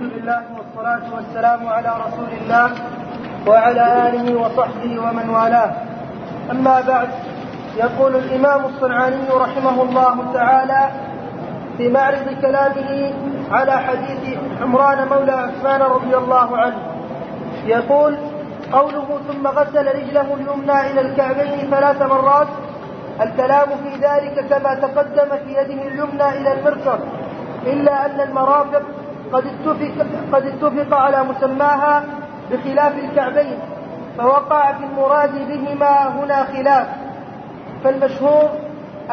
لله والصلاة والسلام على رسول الله وعلى آله وصحبه ومن والاه. أما بعد يقول الإمام الصنعاني رحمه الله تعالى في معرض كلامه على حديث عمران مولى عثمان رضي الله عنه. يقول قوله ثم غسل رجله اليمنى إلى الكعبين ثلاث مرات الكلام في ذلك كما تقدم في يده اليمنى إلى المرفق إلا أن المرافق قد اتفق, قد اتفق على مسماها بخلاف الكعبين فوقع في المراد بهما هنا خلاف. فالمشهور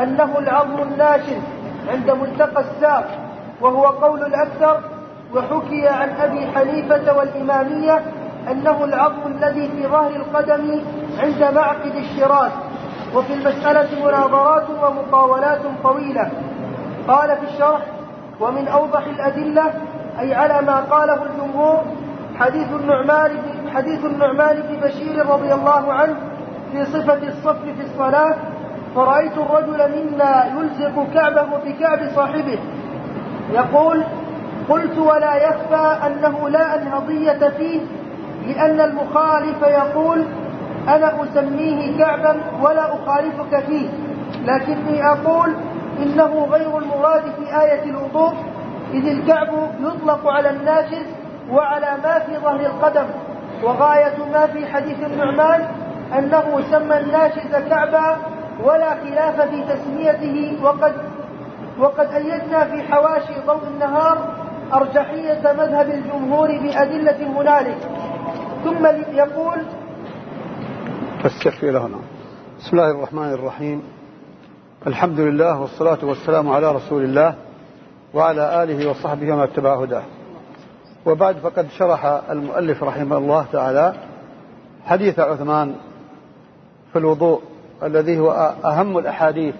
أنه العظم الناشف عند ملتقى الساق وهو قول الأكثر وحكي عن أبي حنيفة والإمامية أنه العظم الذي في ظهر القدم عند معقد الشراك. وفي المسألة مناظرات ومقاولات طويلة. قال في الشرح ومن أوضح الأدلة أي على ما قاله الجمهور حديث النعمان حديث النعمان بن بشير رضي الله عنه في صفة الصف في الصلاة فرأيت الرجل منا يلزق كعبه بكعب صاحبه. يقول قلت ولا يخفى أنه لا أنهضية فيه لأن المخالف يقول أنا أسميه كعبا ولا أخالفك فيه لكني أقول إنه غير المراد في آية الوضوء إذ الكعب يطلق على الناشز وعلى ما في ظهر القدم. وغاية ما في حديث النعمان أنه سمى الناشز كعبا ولا خلاف في تسميته وقد وقد أيدنا في حواشي ضوء النهار أرجحية مذهب الجمهور بأدلة هنالك. ثم يقول فاستغفر هنا بسم الله الرحمن الرحيم. الحمد لله والصلاة والسلام على رسول الله. وعلى آله وصحبه وما اتبع هداه. وبعد فقد شرح المؤلف رحمه الله تعالى حديث عثمان في الوضوء الذي هو أهم الأحاديث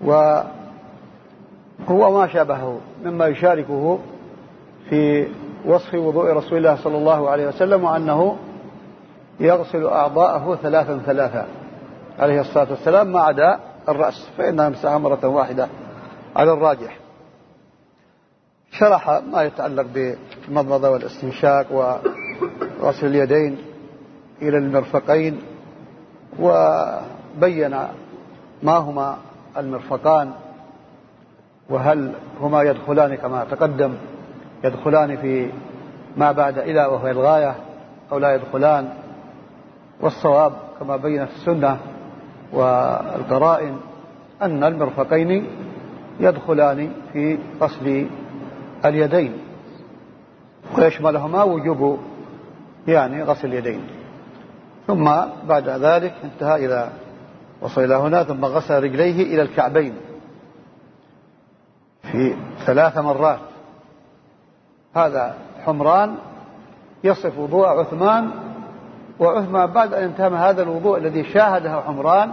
وهو ما شابهه مما يشاركه في وصف وضوء رسول الله صلى الله عليه وسلم وأنه يغسل أعضاءه ثلاثا ثلاثا عليه الصلاة والسلام ما عدا الرأس فإنها مسحها مرة واحدة على الراجح. شرح ما يتعلق بالمضمضة والاستنشاق وغسل اليدين إلى المرفقين وبين ما هما المرفقان وهل هما يدخلان كما تقدم يدخلان في ما بعد إلى وهو الغاية أو لا يدخلان والصواب كما بينت السنة والقرائن أن المرفقين يدخلان في غسل اليدين ويشملهما وجوب يعني غسل اليدين. ثم بعد ذلك انتهى إلى وصل إلى هنا ثم غسل رجليه إلى الكعبين في ثلاث مرات. هذا حمران يصف وضوء عثمان وعثمان بعد أن انتهى هذا الوضوء الذي شاهده حمران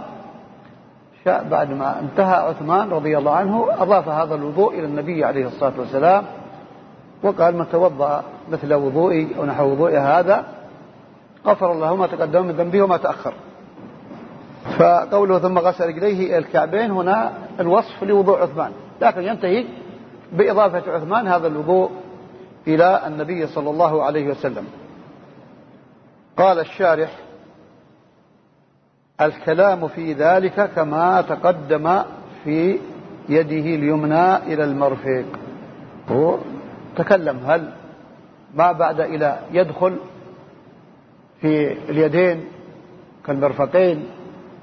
بعد ما انتهى عثمان رضي الله عنه أضاف هذا الوضوء إلى النبي عليه الصلاة والسلام وقال من توضأ مثل وضوئي أو نحو وضوئي هذا غفر الله ما تقدم من ذنبه وما تأخر. فقوله ثم غسل رجليه إلى الكعبين هنا الوصف لوضوء عثمان. لكن ينتهي بإضافة عثمان هذا الوضوء إلى النبي صلى الله عليه وسلم. قال الشارح الكلام في ذلك كما تقدم في يده اليمنى إلى المرفق. تكلم هل ما بعد إلى يدخل في اليدين كالمرفقين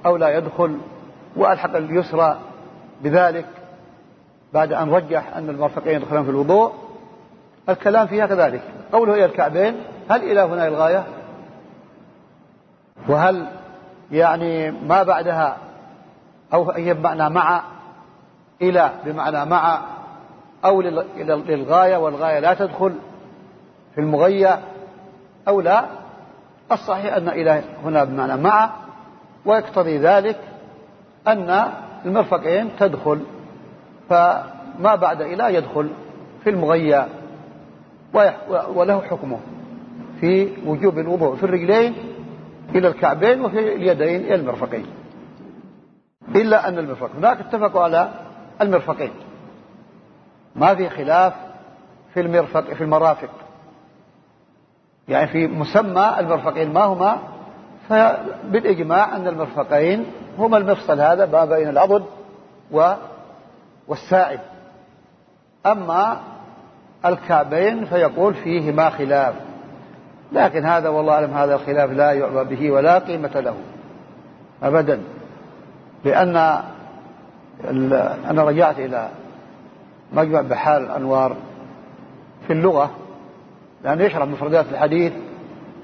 أو لا يدخل وألحق اليسرى بذلك بعد أن رجح أن المرفقين يدخلون في الوضوء؟ الكلام فيها كذلك. قوله إلى الكعبين هل إلى هنا الغاية؟ وهل يعني ما بعدها أو هي بمعنى مع إلى بمعنى مع أو للغاية والغاية لا تدخل في المغية أو لا الصحيح أن إلى هنا بمعنى مع ويقتضي ذلك أن المرفقين تدخل فما بعد إلى يدخل في المغية وله حكمه في وجوب الوضوء في الرجلين إلى الكعبين وفي اليدين إلى المرفقين. إلا أن المرفق. هناك اتفقوا على المرفقين. ما في خلاف في المرفق في المرافق. يعني في مسمى المرفقين ما هما فبالإجماع أن المرفقين هما المفصل هذا ما بين العضد و والساعد أما الكعبين فيقول فيهما خلاف. لكن هذا والله أعلم هذا الخلاف لا يعبى به ولا قيمة له. أبدا. لأن أنا رجعت إلى مجمع بحار الأنوار في اللغة لأنه يشرح مفردات الحديث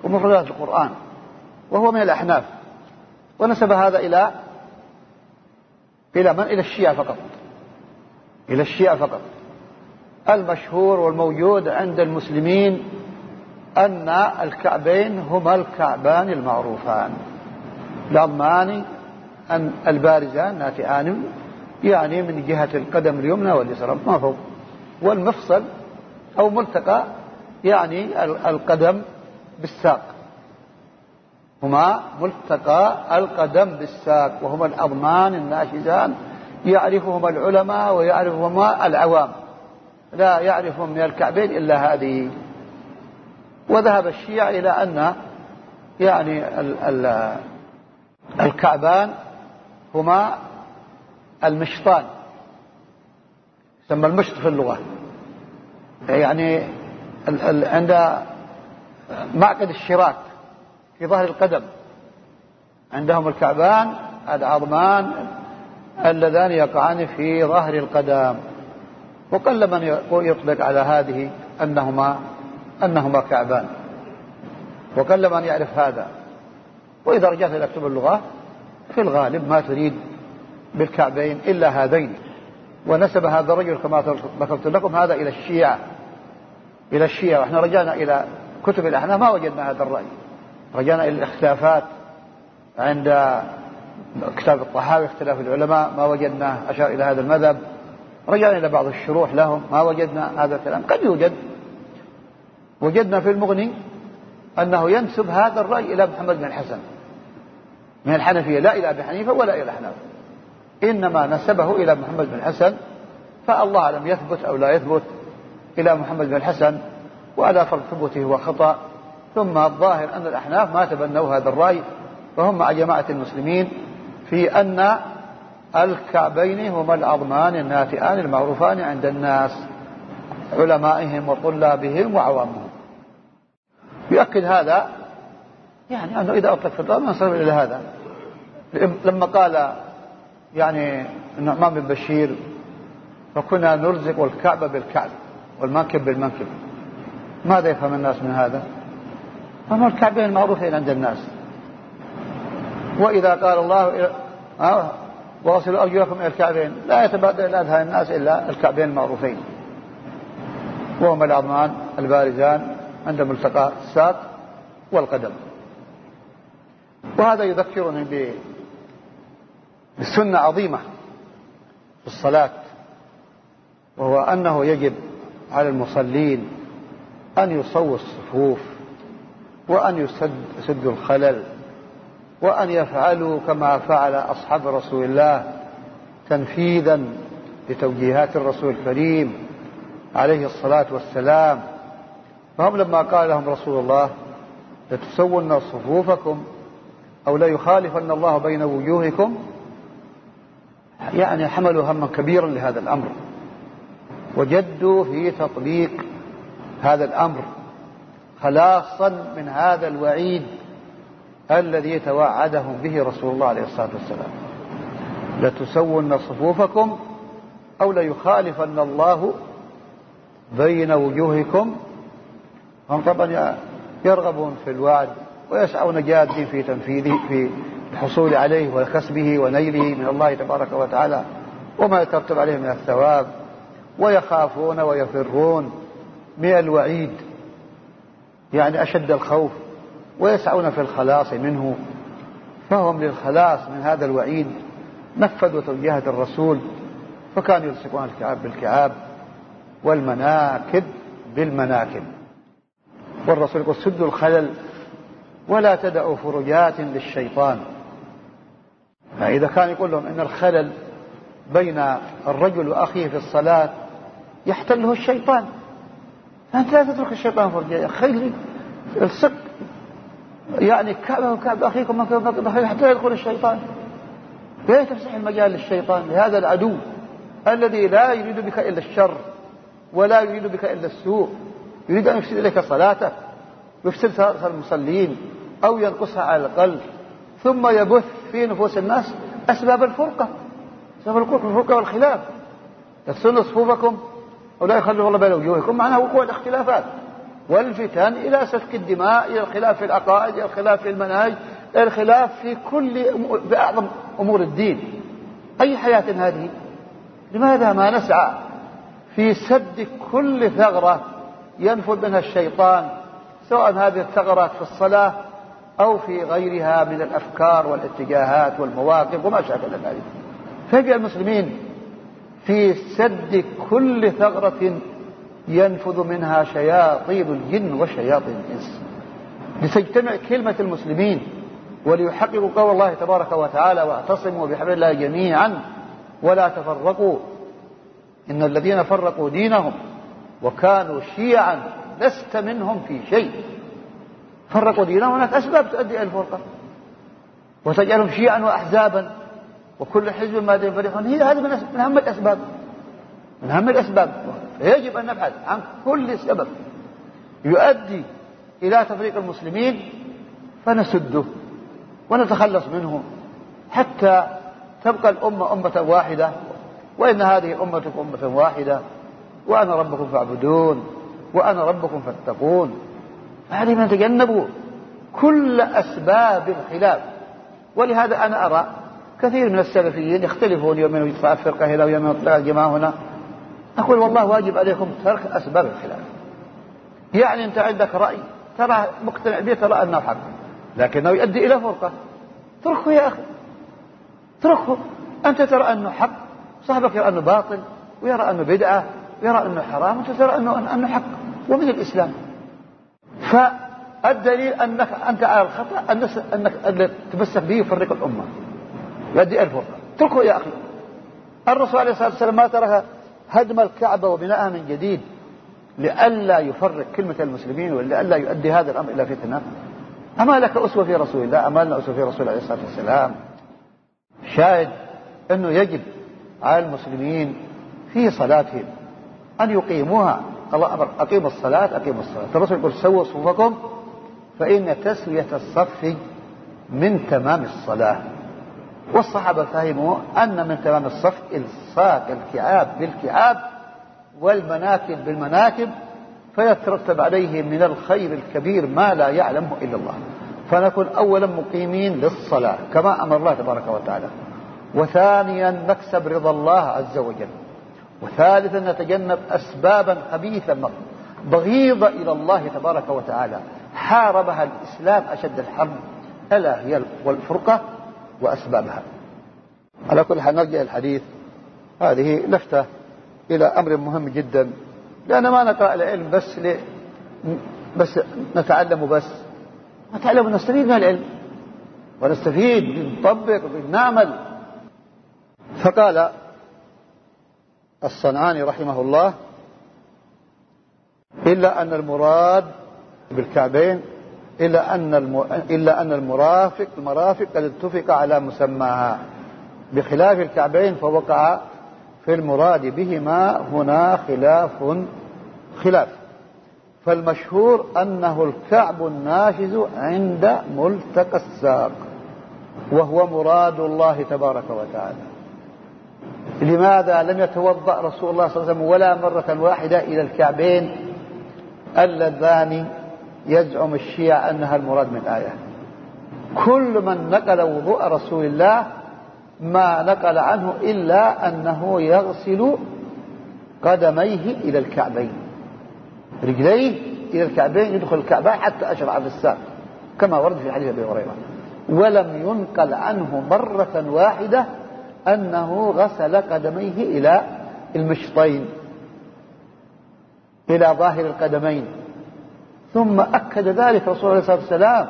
ومفردات القرآن وهو من الأحناف. ونسب هذا إلى إلى من؟ إلى الشيعة فقط. إلى الشيعة فقط. المشهور والموجود عند المسلمين أن الكعبين هما الكعبان المعروفان. العظمان البارزان ناتئان يعني من جهة القدم اليمنى واليسرى ما فوق والمفصل أو ملتقى يعني القدم بالساق. هما ملتقى القدم بالساق وهما الأضمان الناشزان يعرفهما العلماء ويعرفهما العوام. لا يعرفهم من الكعبين إلا هذه. وذهب الشيعة إلى أن يعني ال ال الكعبان هما المشطان يسمى المشط في اللغة. يعني عند معقد الشراك في ظهر القدم. عندهم الكعبان العظمان اللذان يقعان في ظهر القدم. وقل من يطلق على هذه أنهما أنهما كعبان. وقل من يعرف هذا. وإذا رجعت إلى كتب اللغة في الغالب ما تريد بالكعبين إلا هذين. ونسب هذا الرجل كما ذكرت لكم هذا إلى الشيعة. إلى الشيعة. وإحنا رجعنا إلى كتب الأحناف. ما وجدنا هذا الرأي. رجعنا إلى الاختلافات عند كتاب الطحاوي اختلاف العلماء. ما وجدنا أشار إلى هذا المذهب. رجعنا إلى بعض الشروح لهم. ما وجدنا هذا الكلام. قد يوجد. وجدنا في المغني أنه ينسب هذا الرأي إلى محمد بن الحسن. من الحنفية. لا إلى أبي حنيفة ولا إلى الأحناف. إنما نسبه إلى محمد بن الحسن فالله أعلم يثبت أو لا يثبت إلى محمد بن الحسن وعلى فرض ثبوته هو خطأ. ثم الظاهر أن الأحناف ما تبنوا هذا الرأي وهم مع جماعة المسلمين في أن الكعبين هما العظمان الناتئان المعروفان عند الناس علمائهم وطلابهم وعوامهم. يؤكد هذا يعني أنه إذا أطلق في الأرض نصل إلى هذا. لما قال يعني النعمان بن بشير فكنا نرزق الكعبة بالكعب والمنكب بالمنكب. ماذا يفهم الناس من هذا؟ هم الكعبين المعروفين عند الناس. وإذا قال الله آه وأصلوا أرجلكم إلى الكعبين. لا يتبادل إلى أذهان الناس إلا الكعبين المعروفين. وهما العظمان البارزان عند ملتقى الساق والقدم. وهذا يذكرني بسنة عظيمة في الصلاة وهو أنه يجب على المصلين أن يصووا الصفوف وأن يسد يسدوا الخلل وأن يفعلوا كما فعل أصحاب رسول الله تنفيذا لتوجيهات الرسول الكريم عليه الصلاة والسلام. فهم لما قال لهم رسول الله لتسون صفوفكم أو لا يخالفن الله بين وجوهكم يعني حملوا هما كبيرا لهذا الأمر. وجدوا في تطبيق هذا الأمر خلاصا من هذا الوعيد الذي توعدهم به رسول الله عليه الصلاة والسلام. لتسون صفوفكم أو ليخالفن الله بين وجوهكم. هم طبعا يرغبون في الوعد ويسعون جادين في تنفيذه في الحصول عليه وكسبه ونيله من الله تبارك وتعالى وما يترتب عليه من الثواب ويخافون ويفرون من الوعيد يعني أشد الخوف ويسعون في الخلاص منه فهم للخلاص من هذا الوعيد نفذوا توجيهات الرسول فكانوا يلصقون الكعاب بالكعاب والمناكب بالمناكب. والرسول يقول سدوا الخلل ولا تدعوا فرجات للشيطان. فإذا كان يقول لهم أن الخلل بين الرجل وأخيه في الصلاة يحتله الشيطان. أنت لا تترك الشيطان فرجة خلي الصق يعني كعبه وكعب أخيكم حتى يدخل الشيطان. لا تفسح المجال للشيطان؟ لهذا العدو الذي لا يريد بك إلا الشر ولا يريد بك إلا السوء. يريد أن يفسد إليك صلاتك يفسد صلاة المصلين أو ينقصها على القلب. ثم يبث في نفوس الناس أسباب الفرقة أسباب الفرقة والخلاف. يفصلن صفوفكم ولا يخلوا الله بين وجوهكم معناه وقوع الاختلافات. والفتن إلى سفك الدماء إلى الخلاف في العقائد إلى الخلاف في المناهج إلى الخلاف في كل في أعظم أمور الدين. أي حياة هذه؟ لماذا ما نسعى في سد كل ثغرة ينفذ منها الشيطان سواء هذه الثغرات في الصلاة أو في غيرها من الأفكار والاتجاهات والمواقف وما شابه ذلك. فيجعل المسلمين في سد كل ثغرة ينفذ منها شياطين الجن وشياطين الإنس. لتجتمع كلمة المسلمين وليحققوا قول الله تبارك وتعالى واعتصموا بحبل الله جميعا ولا تفرقوا. إن الذين فرقوا دينهم وكانوا شيعا لست منهم في شيء. فرقوا دينهم هناك أسباب تؤدي إلى الفرقة. وتجعلهم شيعا وأحزابا. وكل حزب ما يفرحون هي هذه من أهم الأسباب. من أهم الأسباب. يجب أن نبحث عن كل سبب يؤدي إلى تفريق المسلمين فنسده ونتخلص منه حتى تبقى الأمة أمة واحدة. وإن هذه أمتكم أمة واحدة وأنا ربكم فاعبدون وأنا ربكم فاتقون. هذه من تجنبوا كل أسباب الخلاف. ولهذا أنا أرى كثير من السلفيين يختلفون يوم يطلع فرقة هنا ويوم يطلع الجماعة هنا. أقول والله واجب عليكم ترك أسباب الخلاف. يعني أنت عندك رأي ترى مقتنع به ترى أنه حق. لكنه يؤدي إلى فرقة. اتركه يا أخي. اتركه أنت ترى أنه حق صاحبك يرى أنه باطل ويرى أنه بدعة ويرى أنه حرام وأنت ترى أنه أنه حق. ومن الإسلام. فالدليل أنك أنت على الخطأ أنك تمسك به يفرق الأمة. يؤدي الفرقة. اتركه يا أخي. الرسول عليه الصلاة والسلام ما ترك هدم الكعبة وبناءها من جديد لئلا يفرق كلمة المسلمين ولئلا يؤدي هذا الأمر إلى فتنة. أما لك أسوة في رسول الله أما لنا أسوة في رسول الله عليه الصلاة والسلام. شاهد أنه يجب على المسلمين في صلاتهم أن يقيموها. الله أمر أقيموا الصلاة أقيموا الصلاة. الرسول يقول سووا صفوفكم فإن تسوية الصف من تمام الصلاة. والصحابة فهموا أن من تمام الصف إلصاق الكعاب بالكعاب والمناكب بالمناكب فيترتب عليه من الخير الكبير ما لا يعلمه إلا الله. فنكون أولا مقيمين للصلاة كما أمر الله تبارك وتعالى. وثانيا نكسب رضا الله عز وجل. وثالثا نتجنب أسبابا خبيثة بغيضة إلى الله تبارك وتعالى. حاربها الإسلام أشد الحرب. ألا هي الفرقة وأسبابها. على كل حال نرجع الحديث. هذه لفتة إلى أمر مهم جدا. لأن ما نقرأ العلم بس ل... بس نتعلم بس. نتعلم ونستفيد من العلم. ونستفيد بنطبق بنعمل. فقال الصنعاني رحمه الله إلا أن المراد بالكعبين إلا أن. إلا أن المرافق المرافق قد اتفق على مسماها بخلاف الكعبين فوقع في المراد بهما هنا خلاف خلاف فالمشهور أنه الكعب الناشز عند ملتقى الساق وهو مراد الله تبارك وتعالى لماذا لم يتوضأ رسول الله صلى الله عليه وسلم ولا مرة واحدة إلى الكعبين؟ اللذان يزعم الشيعة أنها المراد من الآية كل من نقل وضوء رسول الله ما نقل عنه إلا أنه يغسل قدميه إلى الكعبين. رجليه إلى الكعبين يدخل الكعبة حتى أشرع في الساق كما ورد في حديث أبي هريرة. ولم ينقل عنه مرة واحدة أنه غسل قدميه إلى المشطين إلى ظاهر القدمين. ثم أكد ذلك رسول الله عليه الصلاة والسلام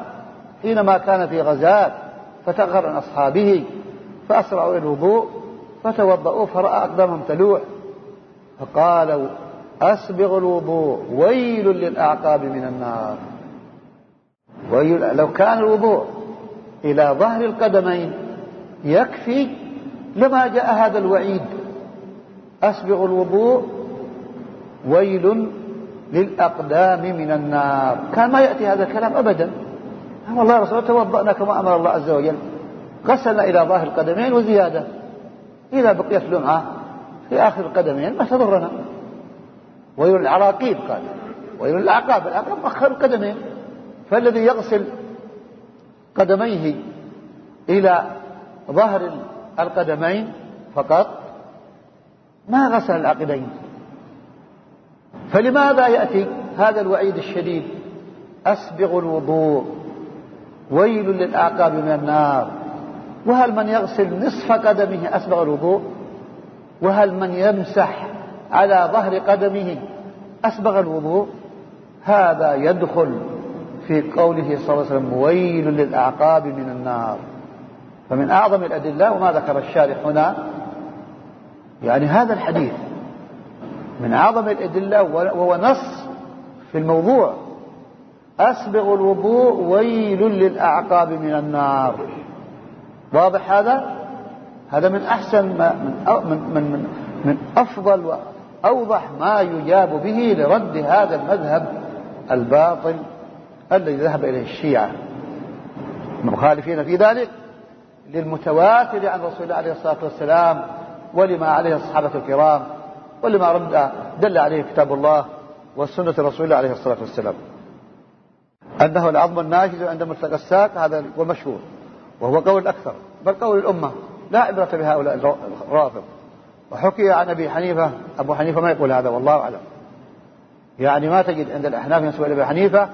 حينما كان في غزاة فتأخر عن أصحابه فأسرعوا إلى الوضوء فتوضؤوا فرأى أقدامهم تلوح فقالوا أسبغ الوضوء ويل للأعقاب من النار. ويل لو كان الوضوء إلى ظهر القدمين يكفي لما جاء هذا الوعيد؟ أسبغ الوضوء ويل للأقدام من النار. كان ما يأتي هذا الكلام أبدا. والله رسول توضأنا كما أمر الله عز وجل. غسلنا إلى ظاهر القدمين وزيادة. إذا بقيت لمعة في آخر القدمين ما تضرنا. ويل العراقيب قال. ويل الأعقاب الأعقاب مؤخر القدمين. فالذي يغسل قدميه إلى ظهر القدمين فقط. ما غسل العقبين فلماذا يأتي هذا الوعيد الشديد؟ أسبغ الوضوء. ويل للأعقاب من النار. وهل من يغسل نصف قدمه أسبغ الوضوء؟ وهل من يمسح على ظهر قدمه أسبغ الوضوء؟ هذا يدخل في قوله صلى الله عليه وسلم ويل للأعقاب من النار. فمن أعظم الأدلة وما ذكر الشارح هنا يعني هذا الحديث. من أعظم الأدلة وهو نص في الموضوع. أسبغ الوضوء ويل للأعقاب من النار. واضح هذا؟ هذا من أحسن ما من من من, من أفضل وأوضح ما يجاب به لرد هذا المذهب الباطل الذي ذهب إليه الشيعة. المخالفين في ذلك؟ للمتواتر عن رسول الله عليه الصلاة والسلام ولما عليه الصحابة الكرام ولما رد دل عليه كتاب الله وسنة رسول الله عليه الصلاة والسلام. أنه العظم الناشز عند ملتقى الساق هذا هو مشهور وهو قول الأكثر بل قول الأمة لا عبرة بهؤلاء الرافض. وحكي عن أبي حنيفة أبو حنيفة ما يقول هذا والله أعلم. يعني ما تجد عند الأحناف ينسب إلى أبي حنيفة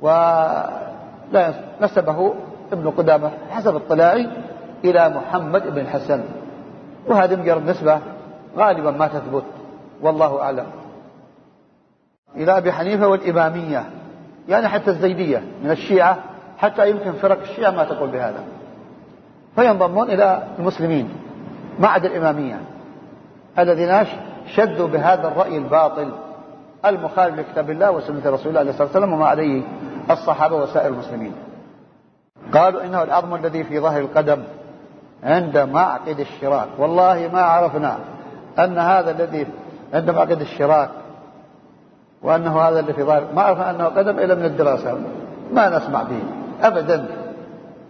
ولا نسبه ابن قدامة حسب اطلاعي إلى محمد بن الحسن. وهذه مجرد نسبة غالبا ما تثبت والله أعلم. إلى أبي حنيفة والإمامية يعني حتى الزيدية من الشيعة حتى يمكن فرق الشيعة ما تقول بهذا. فينضمون إلى المسلمين ما عدا الإمامية الذين شدوا بهذا الرأي الباطل المخالف لكتاب الله وسنة رسول الله صلى الله عليه وسلم وما عليه الصحابة وسائر المسلمين. قالوا إنه العظم الذي في ظهر القدم عند معقد الشراك. والله ما عرفنا أن هذا الذي عند معقد الشراك وأنه هذا اللي في ظهر. ما عرفنا أنه قدم إلا من الدراسة. ما نسمع به. أبدا.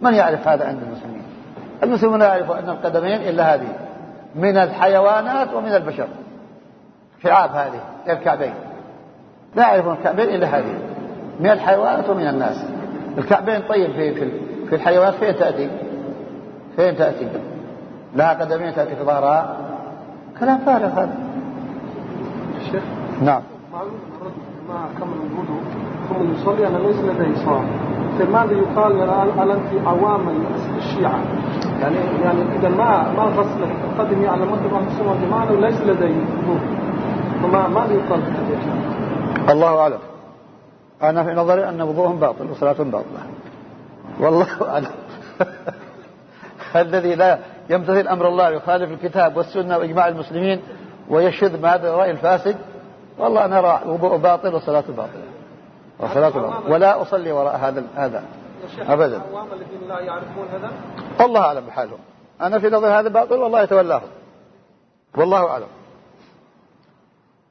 من يعرف هذا عند المسلمين؟ المسلمون لا يعرفون أن القدمين إلا هذه. من الحيوانات ومن البشر. شعاب هذه الكعبين. لا يعرفون الكعبين إلا هذه. من الحيوانات ومن الناس. الكعبين طيب في في في الحيوانات فين تأتي؟ فين تأتي؟ لها قدمين تأتي في ظهرها؟ كلام فارغ هذا. الشيخ؟ نعم. معلوم ما كمل الوضوء ثم يصلي أنا ليس لديه صلاة. فماذا يقال الآن؟ في عوام الشيعة؟ يعني يعني إذا ما ما غسل القدم على مذهب أهل السنة والجماعة ليس لديه وضوء فما ماذا يقال في الشيء؟ الله أعلم. أنا في نظري أن وضوءهم باطل وصلاتهم باطلة. والله أعلم الذي لا يمتثل أمر الله يخالف الكتاب والسنة وإجماع المسلمين ويشذ ما هذا الرأي الفاسد والله أنا وضوء باطل وصلاة باطلة. وصلاة باطلة. ولا أصلي وراء هذا هذا. أبدا. الذين لا يعرفون هذا؟ الله أعلم بحالهم. أنا في نظري هذا باطل والله يتولاهم. والله أعلم.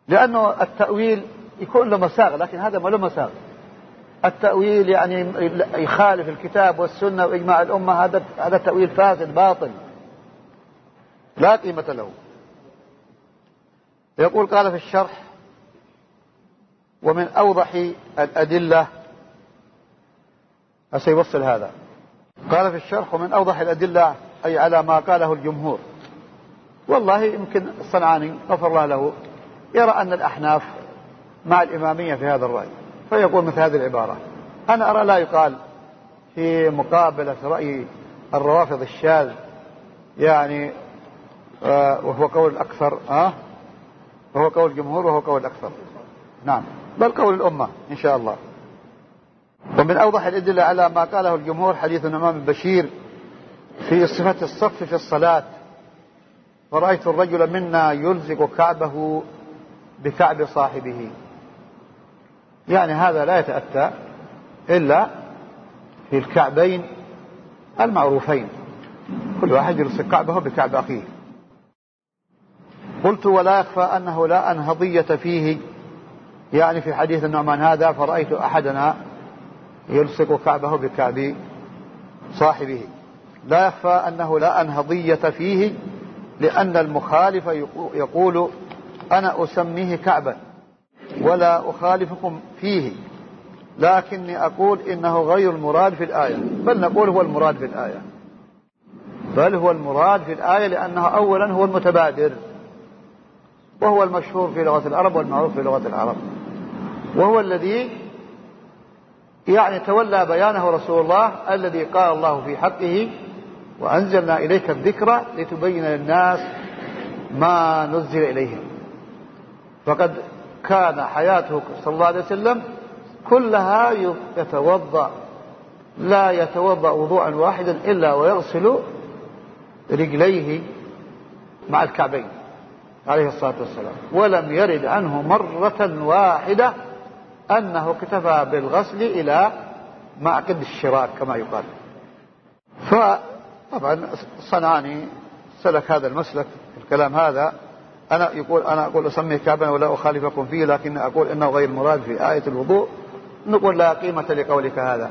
لأنه التأويل يكون له مساغ لكن هذا ما له مساغ. التأويل يعني يخالف الكتاب والسنة وإجماع الأمة هذا هذا تأويل فاسد باطل. لا قيمة له. يقول قال في الشرح ومن أوضح الأدلة سيوصل هذا. قال في الشرح ومن أوضح الأدلة أي على ما قاله الجمهور. والله يمكن الصنعاني غفر الله له يرى أن الأحناف مع الإمامية في هذا الرأي. فيقول مثل هذه العبارة. أنا أرى لا يقال في مقابلة رأي الروافض الشاذ يعني آه وهو قول الأكثر آه وهو قول الجمهور وهو قول الأكثر نعم. بل قول الأمة إن شاء الله. ومن أوضح الأدلة على ما قاله الجمهور حديث الإمام البشير في صفة الصف في الصلاة. فرأيت الرجل منا يلزق كعبه بكعب صاحبه. يعني هذا لا يتأتى إلا في الكعبين المعروفين. كل واحد يلصق كعبه بكعب أخيه. قلت ولا يخفى أنه لا أنهضية فيه. يعني في حديث النعمان هذا فرأيت أحدنا يلصق كعبه بكعب صاحبه. لا يخفى أنه لا أنهضية فيه لأن المخالف يقول أنا أسميه كعبا. ولا أخالفكم فيه. لكني أقول إنه غير المراد في الآية. بل نقول هو المراد في الآية. بل هو المراد في الآية لأنه أولا هو المتبادر. وهو المشهور في لغة العرب والمعروف في لغة العرب. وهو الذي يعني تولى بيانه رسول الله الذي قال الله في حقه وأنزلنا إليك الذكر لتبين للناس ما نزل إليهم. فقد كان حياته صلى الله عليه وسلم كلها يتوضأ. لا يتوضأ وضوءا واحدا إلا ويغسل رجليه مع الكعبين عليه الصلاة والسلام. ولم يرد عنه مرة واحدة أنه اكتفى بالغسل إلى معقد الشراك كما يقال. فطبعا صنعاني سلك هذا المسلك الكلام هذا أنا يقول أنا أقول أسمي كعبا ولا أخالفكم فيه لكن أقول إنه غير مراد في آية الوضوء. نقول لا قيمة لقولك هذا.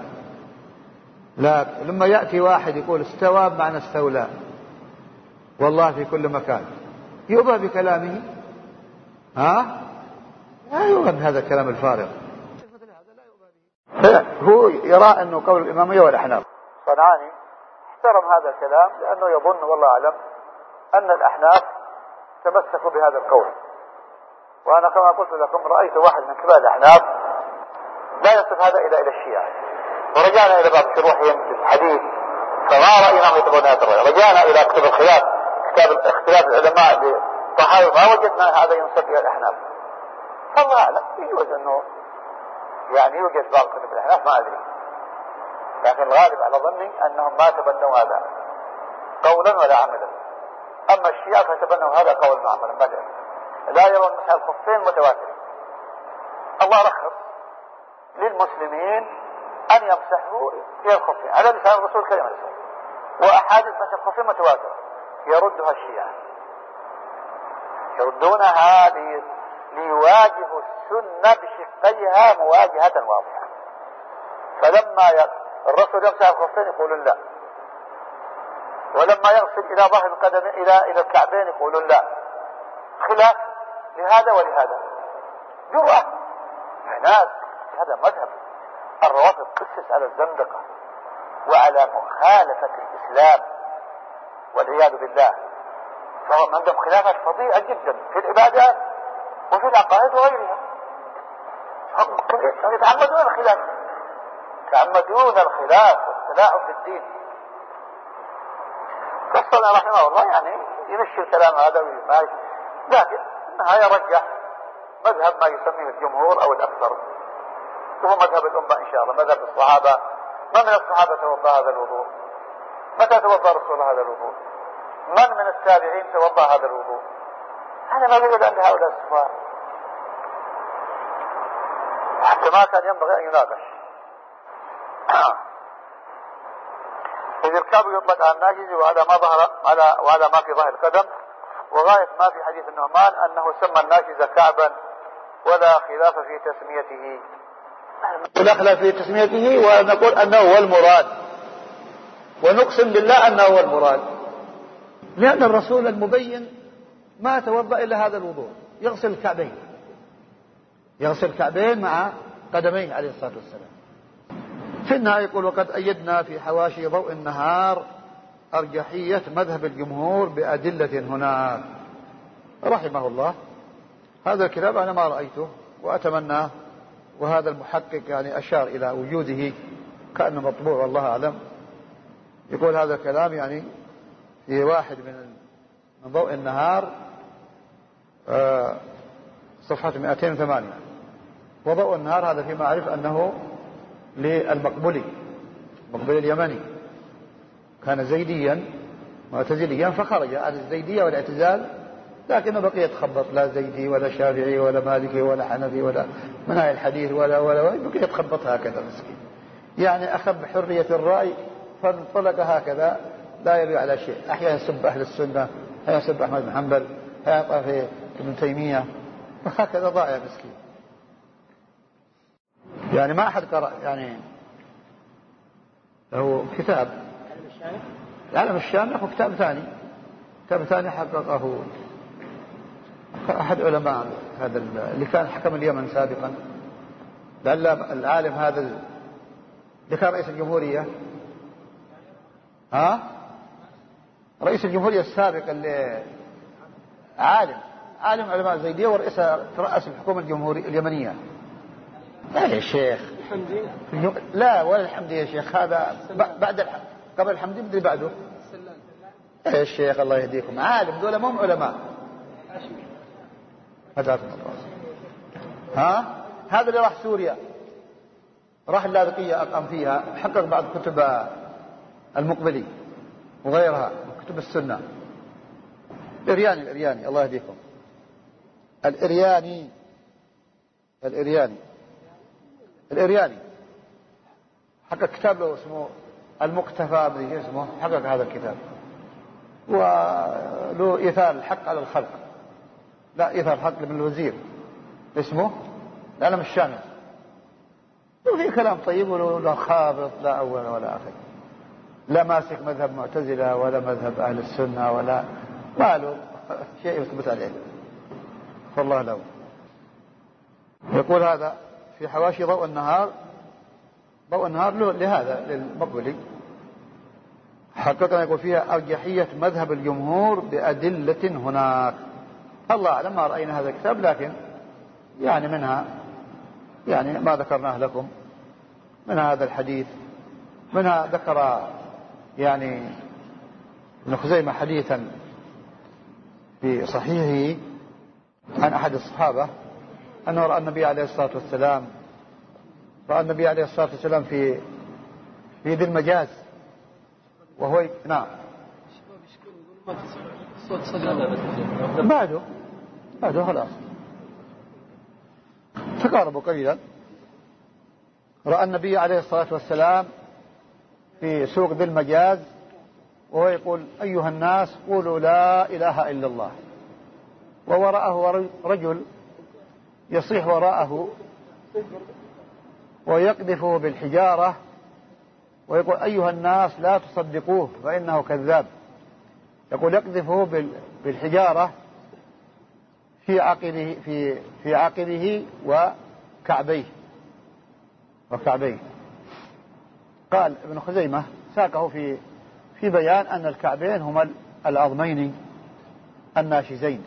لا لما يأتي واحد يقول استوى بمعنى استولى. والله في كل مكان. يؤبى بكلامه؟ ها؟ لا يؤبى بهذا الكلام الفارغ. هو يرى أنه قول الإمامية والأحناف صنعاني احترم هذا الكلام لأنه يظن والله أعلم أن الأحناف تمسكوا بهذا القول. وأنا كما قلت لكم رأيت واحد من كبار الأحناف لا يصف هذا إلا إلى الشيعة. ورجعنا إلى بعض شروحهم في الحديث فما رأينا يتبعون هذا الرأي. رجعنا إلى كتب الخلاف كتاب اختلاف العلماء بطحاوي ما وجدنا هذا ينسب إلى الأحناف. فالله أعلم يجوز أنه يعني يوجد بعض كتب الأحناف ما أدري. لكن الغالب على ظني أنهم ما تبنوا هذا قولا ولا عملا. أما الشيعة فتبنوا هذا وعملا ما أدري لا يرون مسح الخفين متواتر. الله رخص للمسلمين أن يمسحوا في الخفين على لسان الرسول الكريم عليه الصلاة وأحاديث مسح الخفين متواترة يردها الشيعة. يردونها ليواجهوا السنة بشقيها مواجهة واضحة. فلما الرسول يمسح الخفين يقولون لا. ولما يغسل إلى ظهر القدم إلى إلى الكعبين يقولون لا. خلاف لهذا ولهذا. جرأة عناد. هذا مذهب. الروافض تسس على الزندقة وعلى مخالفة الإسلام والعياذ بالله. فهم عندهم خلافات فظيعة جدا في العبادات وفي العقائد وغيرها. هم يتعمدون الخلاف. يتعمدون الخلاف والتلاعب بالدين. فصلنا رحمه الله يعني يمشي الكلام هذا ويماشي لكن النهاية رجح مذهب ما يسميه الجمهور أو الأكثر. وهو مذهب الأمة إن شاء الله مذهب الصحابة. ما من الصحابة توضأ هذا الوضوء؟ متى توضأ رسول هذا الوضوء؟ من من التابعين توضأ هذا الوضوء؟ هذا ما يوجد عند هؤلاء الصفار حتى ما كان ينبغي أن يناقش. الكعب يطلق على الناجز وعلى ما ظهر على وعلى ما في ظهر القدم. وغاية ما في حديث النعمان أنه سمى الناجز كعبا ولا خلاف في تسميته. ولا خلاف في تسميته ونقول أنه هو المراد. ونقسم بالله أنه هو المراد. لأن الرسول المبين ما توضأ إلا هذا الوضوء. يغسل الكعبين. يغسل الكعبين مع قدميه عليه الصلاة والسلام. في النهاية يقول وقد أيدنا في حواشي ضوء النهار أرجحية مذهب الجمهور بأدلة هناك. رحمه الله. هذا الكتاب أنا ما رأيته وأتمناه وهذا المحقق يعني أشار إلى وجوده كأنه مطبوع والله أعلم. يقول هذا الكلام يعني في واحد من من ضوء النهار آه، صفحة 208 وضوء النهار هذا فيما أعرف أنه للمقبولي المقبولي اليمني. كان زيديا معتزليا فخرج عن الزيدية والاعتزال لكنه بقي يتخبط. لا زيدي ولا شافعي ولا مالكي ولا حنفي ولا مناهي الحديث ولا ولا بقي يتخبط هكذا مسكين. يعني أخذ بحرية الرأي فانطلق هكذا. لا يبي على شيء. أحيانا يسب أهل السنة أحيانا يسب أحمد بن حنبل أحيانا في ابن تيمية وهكذا ضايع مسكين. يعني ما أحد قرأ يعني له كتاب. العالم الشامخ؟ وكتاب ثاني. كتاب ثاني حققه أحد علماء هذا اللي كان حكم اليمن سابقا. لعل العالم هذا اللي كان رئيس الجمهورية. ها؟ رئيس الجمهورية السابق اللي عالم عالم علماء الزيدية ورئيس ترأس الحكومة الجمهورية اليمنية. لا يا شيخ. الحمدي لا ولا الحمدي يا شيخ هذا بعد الح... قبل الحمدي بدري بعده. يا شيخ الله يهديكم. عالم دول مو علماء. هداكم الله. ها؟ هذا اللي راح سوريا. راح اللاذقية أقام فيها حقق بعض كتب المقبلي وغيرها كتب السنة. الإرياني الإرياني الله يهديكم. الإرياني. الإرياني. الإرياني. حقق كتاب له اسمه المقتفى بدي اسمه. حقق هذا الكتاب. وله إيثار الحق على الخلق. لا إيثار الحق لابن الوزير. اسمه؟ العلم الشامل. وفي كلام طيب ولا خابط لا أول ولا آخر. لا ماسك مذهب معتزلة ولا مذهب أهل السنة ولا ما له شيء يثبت عليه. فالله له. يقول هذا في حواشي ضوء النهار ضوء النهار له لهذا للمقبلي حققنا يقول فيها أرجحية مذهب الجمهور بأدلة هناك. الله أعلم ما رأينا هذا الكتاب لكن يعني منها يعني ما ذكرناه لكم. من هذا الحديث. منها ذكر يعني ابن خزيمة حديثا في صحيحه عن أحد الصحابة أنه رأى النبي عليه الصلاة والسلام رأى النبي عليه الصلاة والسلام في في ذي المجاز. وهو نعم. بعده. بعده خلاص. تقاربوا قليلا. رأى النبي عليه الصلاة والسلام في سوق ذي المجاز وهو يقول أيها الناس قولوا لا إله إلا الله. ووراءه رجل يصيح وراءه ويقذفه بالحجارة ويقول أيها الناس لا تصدقوه فإنه كذاب. يقول يقذفه بالحجارة في عقله في في عقله وكعبيه. وكعبيه. قال ابن خزيمة ساقه في في بيان أن الكعبين هما العظمين الناشزين.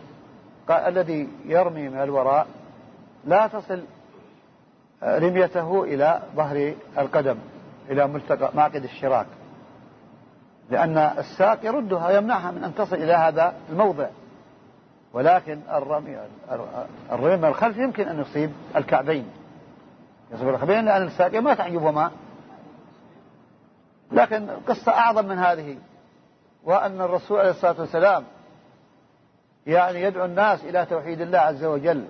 قال الذي يرمي من الوراء لا تصل رميته إلى ظهر القدم إلى ملتقى معقد الشراك. لأن الساق يردها يمنعها من أن تصل إلى هذا الموضع. ولكن الرمي الرمي من الخلف يمكن أن يصيب الكعبين. يصيب الكعبين لأن الساق ما تعجبهما. لكن قصة أعظم من هذه وأن الرسول عليه الصلاة والسلام يعني يدعو الناس إلى توحيد الله عز وجل.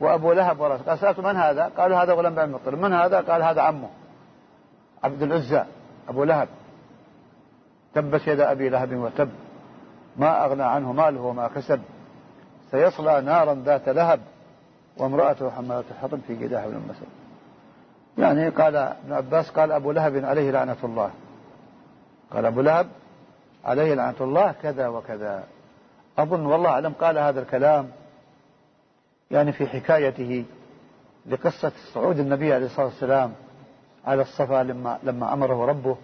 وأبو لهب ورث قال سألت من هذا؟ قالوا هذا غلام بن المطلب من هذا؟ قال هذا عمه عبد العزى أبو لهب. تبت يد أبي لهب وتب. ما أغنى عنه ماله وما كسب. سيصلى نارا ذات لهب وامرأته حمالة الحطب في جداح بن المسد يعني قال ابن عباس قال أبو لهب عليه لعنة الله. قال أبو لهب عليه لعنة الله كذا وكذا. أظن والله أعلم قال هذا الكلام يعني في حكايته لقصة صعود النبي عليه الصلاة والسلام على الصفا لما لما أمره ربه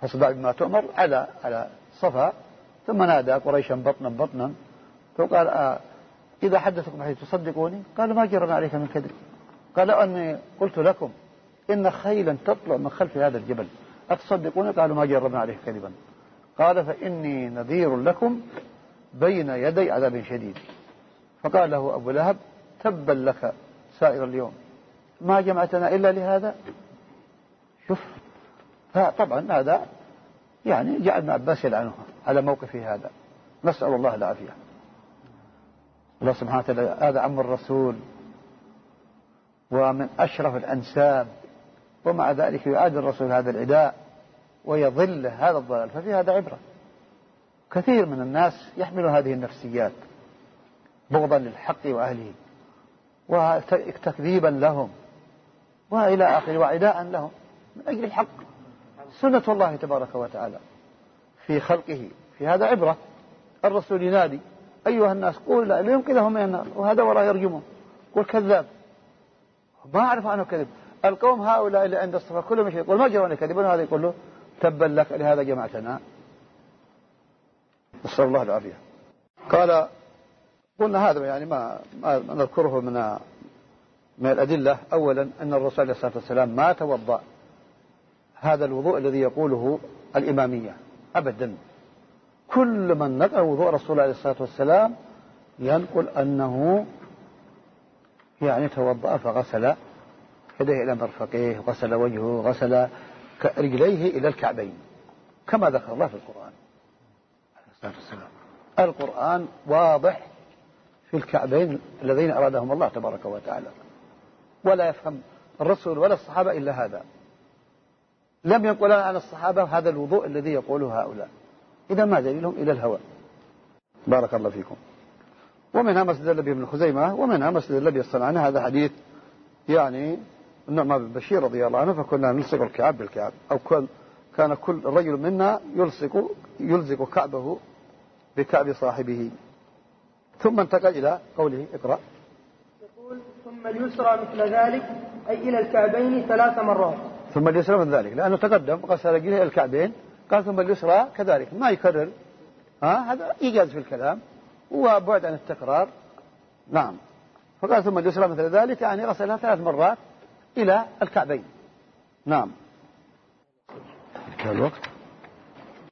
فاصدع بما تؤمر على على الصفا. ثم نادى قريشا بطنا بطنا فقال آه إذا حدثكم حديث تصدقوني؟ قالوا ما جرنا عليك من كذب. قال أني قلت لكم إن خيلا تطلع من خلف هذا الجبل. أتصدقوني قالوا ما جربنا عليه كذبا. قال فإني نذير لكم بين يدي عذاب شديد. فقال له أبو لهب تبا لك سائر اليوم. ما جمعتنا إلا لهذا؟ شوف فطبعا هذا يعني جعل ابن عباس يلعنه على موقفه هذا. نسأل الله العافية. الله سبحانه وتعالى هذا عم الرسول ومن أشرف الأنساب ومع ذلك يعاد الرسول هذا العداء ويضل هذا الضلال. ففي هذا عبرة. كثير من الناس يحمل هذه النفسيات. بغضا للحق وأهله وتكذيبا لهم وإلى آخره وعداء لهم من أجل الحق. سنة الله تبارك وتعالى في خلقه في هذا عبرة. الرسول ينادي أيها الناس قول لا لينقذهم من النار وهذا وراء يرجمه قول كذاب. ما أعرف عنه كذب. القوم هؤلاء اللي عند الصفا كلهم يقول ما جرون كذبون هذا يقول له تبا لك لهذا جمعتنا. نسأل الله العافية. قال قلنا هذا يعني ما, ما نذكره من من الأدلة. أولا أن الرسول عليه الصلاة والسلام ما توضأ. هذا الوضوء الذي يقوله الإمامية. أبدا. كل من نقل وضوء الرسول عليه الصلاة والسلام ينقل أنه يعني توضأ فغسل يديه إلى مرفقيه غسل وجهه غسل رجليه إلى الكعبين. كما ذكر الله في القرآن عليه الصلاة والسلام. القرآن واضح في الكعبين الذين أرادهم الله تبارك وتعالى. ولا يفهم الرسول ولا الصحابة إلا هذا. لم ينقل عن الصحابة هذا الوضوء الذي يقوله هؤلاء. إذا ما دليلهم إلى الهوى. بارك الله فيكم. ومنها ما استدل به ابن خزيمة ومنها ما استدل به الصنعاني هذا حديث يعني النعمان بن بشير رضي الله عنه فكنا نلصق الكعب بالكعب. أو كل كان كل رجل منا يلصق يلزق كعبه بكعب صاحبه. ثم انتقل إلى قوله اقرأ. يقول ثم اليسرى مثل ذلك أي إلى الكعبين ثلاث مرات. ثم اليسرى مثل ذلك لأنه تقدم غسل إلى الكعبين قال ثم اليسرى كذلك ما يكرر. ها هذا إيجاز في الكلام وبعد عن التكرار. نعم. فقال ثم اليسرى مثل ذلك يعني غسلها ثلاث مرات إلى الكعبين. نعم. الوقت.